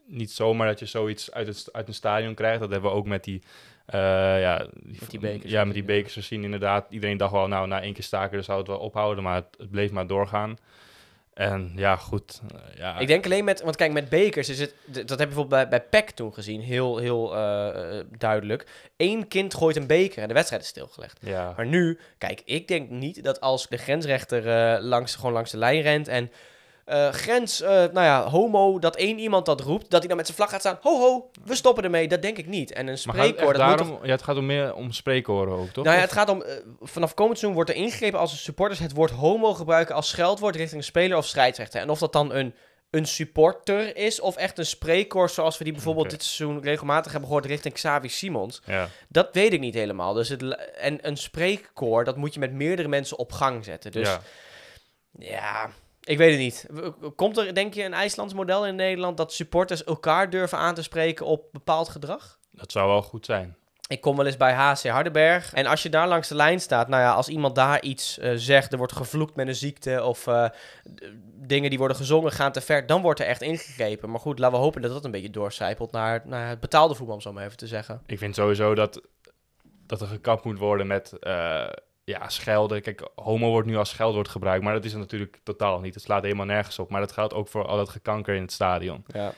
niet zomaar dat je zoiets uit, het, uit een stadion krijgt. Dat hebben we ook met die, eh, ja, Met die bekers Ja, met die bekers gezien inderdaad. Iedereen dacht wel, nou, na één keer staken dan zou het wel ophouden. Maar het, het bleef maar doorgaan. En ja, goed. eh, ja, Ik denk alleen met, want kijk, met bekers is het, dat heb je bijvoorbeeld bij, bij PEC toen gezien, heel, heel eh, eh, duidelijk. Eén kind gooit een beker en de wedstrijd is stilgelegd. ja, Maar nu, kijk, ik denk niet dat als de grensrechter langs, gewoon langs de lijn rent en eh, grens, eh, nou ja, homo, dat één iemand dat roept, dat hij dan met zijn vlag gaat staan, ho ho, we stoppen ermee. Dat denk ik niet. En een spreekwoord, dat moet daarom, ja, het gaat om meer om spreekhoren ook, toch? nou ja, het gaat om, eh, vanaf komend seizoen wordt er ingegrepen als de supporters het woord homo gebruiken als scheldwoord richting een speler of scheidsrechter. En of dat dan een, een supporter is of echt een spreekwoord zoals we die bijvoorbeeld dit seizoen regelmatig hebben gehoord richting Xavi Simons. ja. Dat weet ik niet helemaal. Dus het, en een spreekkoor, dat moet je met meerdere mensen op gang zetten. Dus ja, ja. Ik weet het niet. Komt er, denk je, een IJslands model in Nederland dat supporters elkaar durven aan te spreken op bepaald gedrag? dat zou wel goed zijn. Ik kom wel eens bij HC Hardenberg. En als je daar langs de lijn staat, nou ja, als iemand daar iets eh, zegt, er wordt gevloekt met een ziekte of eh, dingen die worden gezongen gaan te ver, dan wordt er echt ingegrepen. Maar goed, laten we hopen dat dat een beetje doorcijpelt naar, naar het betaalde voetbal, om zo maar even te zeggen. Ik vind sowieso dat, dat er gekapt moet worden met eh, ja, schelden. Kijk, homo wordt nu als scheldwoord gebruikt, maar dat is het natuurlijk totaal niet. Het slaat helemaal nergens op. Maar dat geldt ook voor al dat gekanker in het stadion. Ja.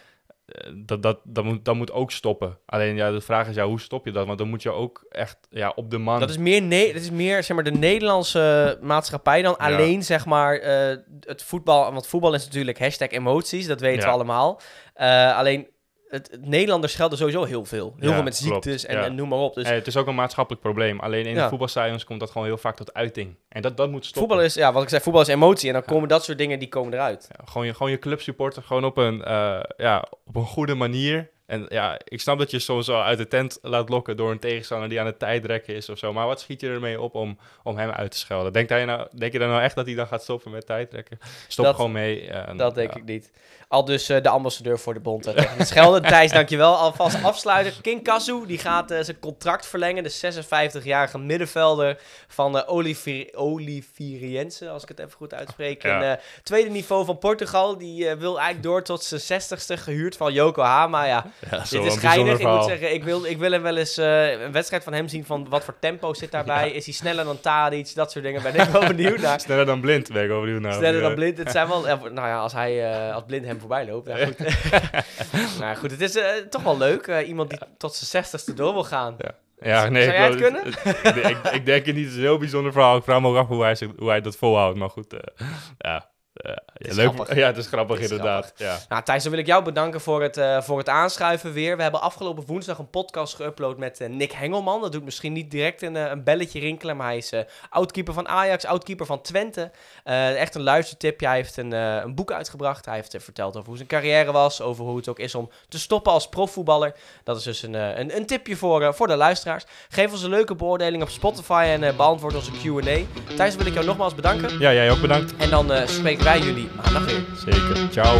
Eh, dat, dat, dat, moet, dat moet ook stoppen. Alleen ja, de vraag is, ja, hoe stop je dat? Want dan moet je ook echt ja, op de man... Dat is meer, ne dat is meer zeg maar, de Nederlandse maatschappij dan Ja. alleen zeg maar, eh, het voetbal. Want voetbal is natuurlijk hashtag emoties, dat weten we allemaal. Eh, alleen het, het Nederlanders schelden sowieso heel veel. Heel Ja, veel met klopt, ziektes en, ja. en noem maar op. Dus Eh, het is ook een maatschappelijk probleem. Alleen in Ja. de voetbalstadions komt dat gewoon heel vaak tot uiting. En dat, dat moet stoppen. voetbal is, ja, wat ik zei, voetbal is emotie. En dan komen dat soort dingen, die komen eruit. Ja, gewoon, je, gewoon je clubsupporter gewoon op een, eh, ja, op een goede manier En ja, ik snap dat je soms wel uit de tent laat lokken door een tegenstander die aan het tijdrekken is of zo. Maar wat schiet je ermee op om, om hem uit te schelden? Denk, hij nou, denk je dan nou echt dat hij dan gaat stoppen met tijdrekken? Stop Dat- gewoon mee. en- Dat denk ja. ik niet. Al dus eh, de ambassadeur voor de bond eh, tegen Schelden. [laughs] Thijs, dankjewel. Alvast afsluiten. King Kazu, die gaat eh, zijn contract verlengen. De 56-jarige middenvelder van uh, Olivier, Oliveriense, als ik het even goed uitspreek. Ja. Eh, tweede niveau van Portugal. Die eh, wil eigenlijk door tot zijn 60ste, gehuurd van Yokohama. Ja, Ja, zo dit is geinig. Ik moet zeggen, ik wil, ik wil hem wel eens eh, een wedstrijd van hem zien van wat voor tempo zit daarbij. Is hij sneller dan Tadic? Dat soort dingen ben ik wel [laughs] benieuwd naar. Sneller dan blind, ben ik wel benieuwd naar. Sneller dan Ja. blind. Het zijn wel, ja, [laughs] nou ja, als hij eh, als blind hem voorbij loopt. Ja, goed. [laughs] nou goed, het is eh, toch wel leuk. eh, iemand die tot zijn zestigste door wil gaan. Ja, nee, Zou jij het kunnen? ik, ik, denk het niet. Het is een heel bijzonder verhaal. Ik vraag me ook af hoe hij, hoe hij dat volhoudt. Maar goed, eh, ja. Ja, is leuk. grappig. [laughs] Ja, het is grappig Het is inderdaad. Ja. Nou, Thijs, dan wil ik jou bedanken voor het, eh, voor het aanschuiven weer. We hebben afgelopen woensdag een podcast geüpload met eh, Nick Hengelman. Dat doet misschien niet direct een, eh, een belletje rinkelen, maar hij is oudkeeper van Ajax, oudkeeper van Twente. Echt een luistertipje. Hij heeft een, een boek uitgebracht. Hij heeft verteld over hoe zijn carrière was, over hoe het ook is om te stoppen als profvoetballer. Dat is dus een, een, een tipje voor, voor de luisteraars. Geef ons een leuke beoordeling op Spotify en beantwoord onze Q&A. Thijs, wil ik jou nogmaals bedanken. ja, jij ook bedankt. En dan spreken wij jullie maandag weer. Zeker. Ciao.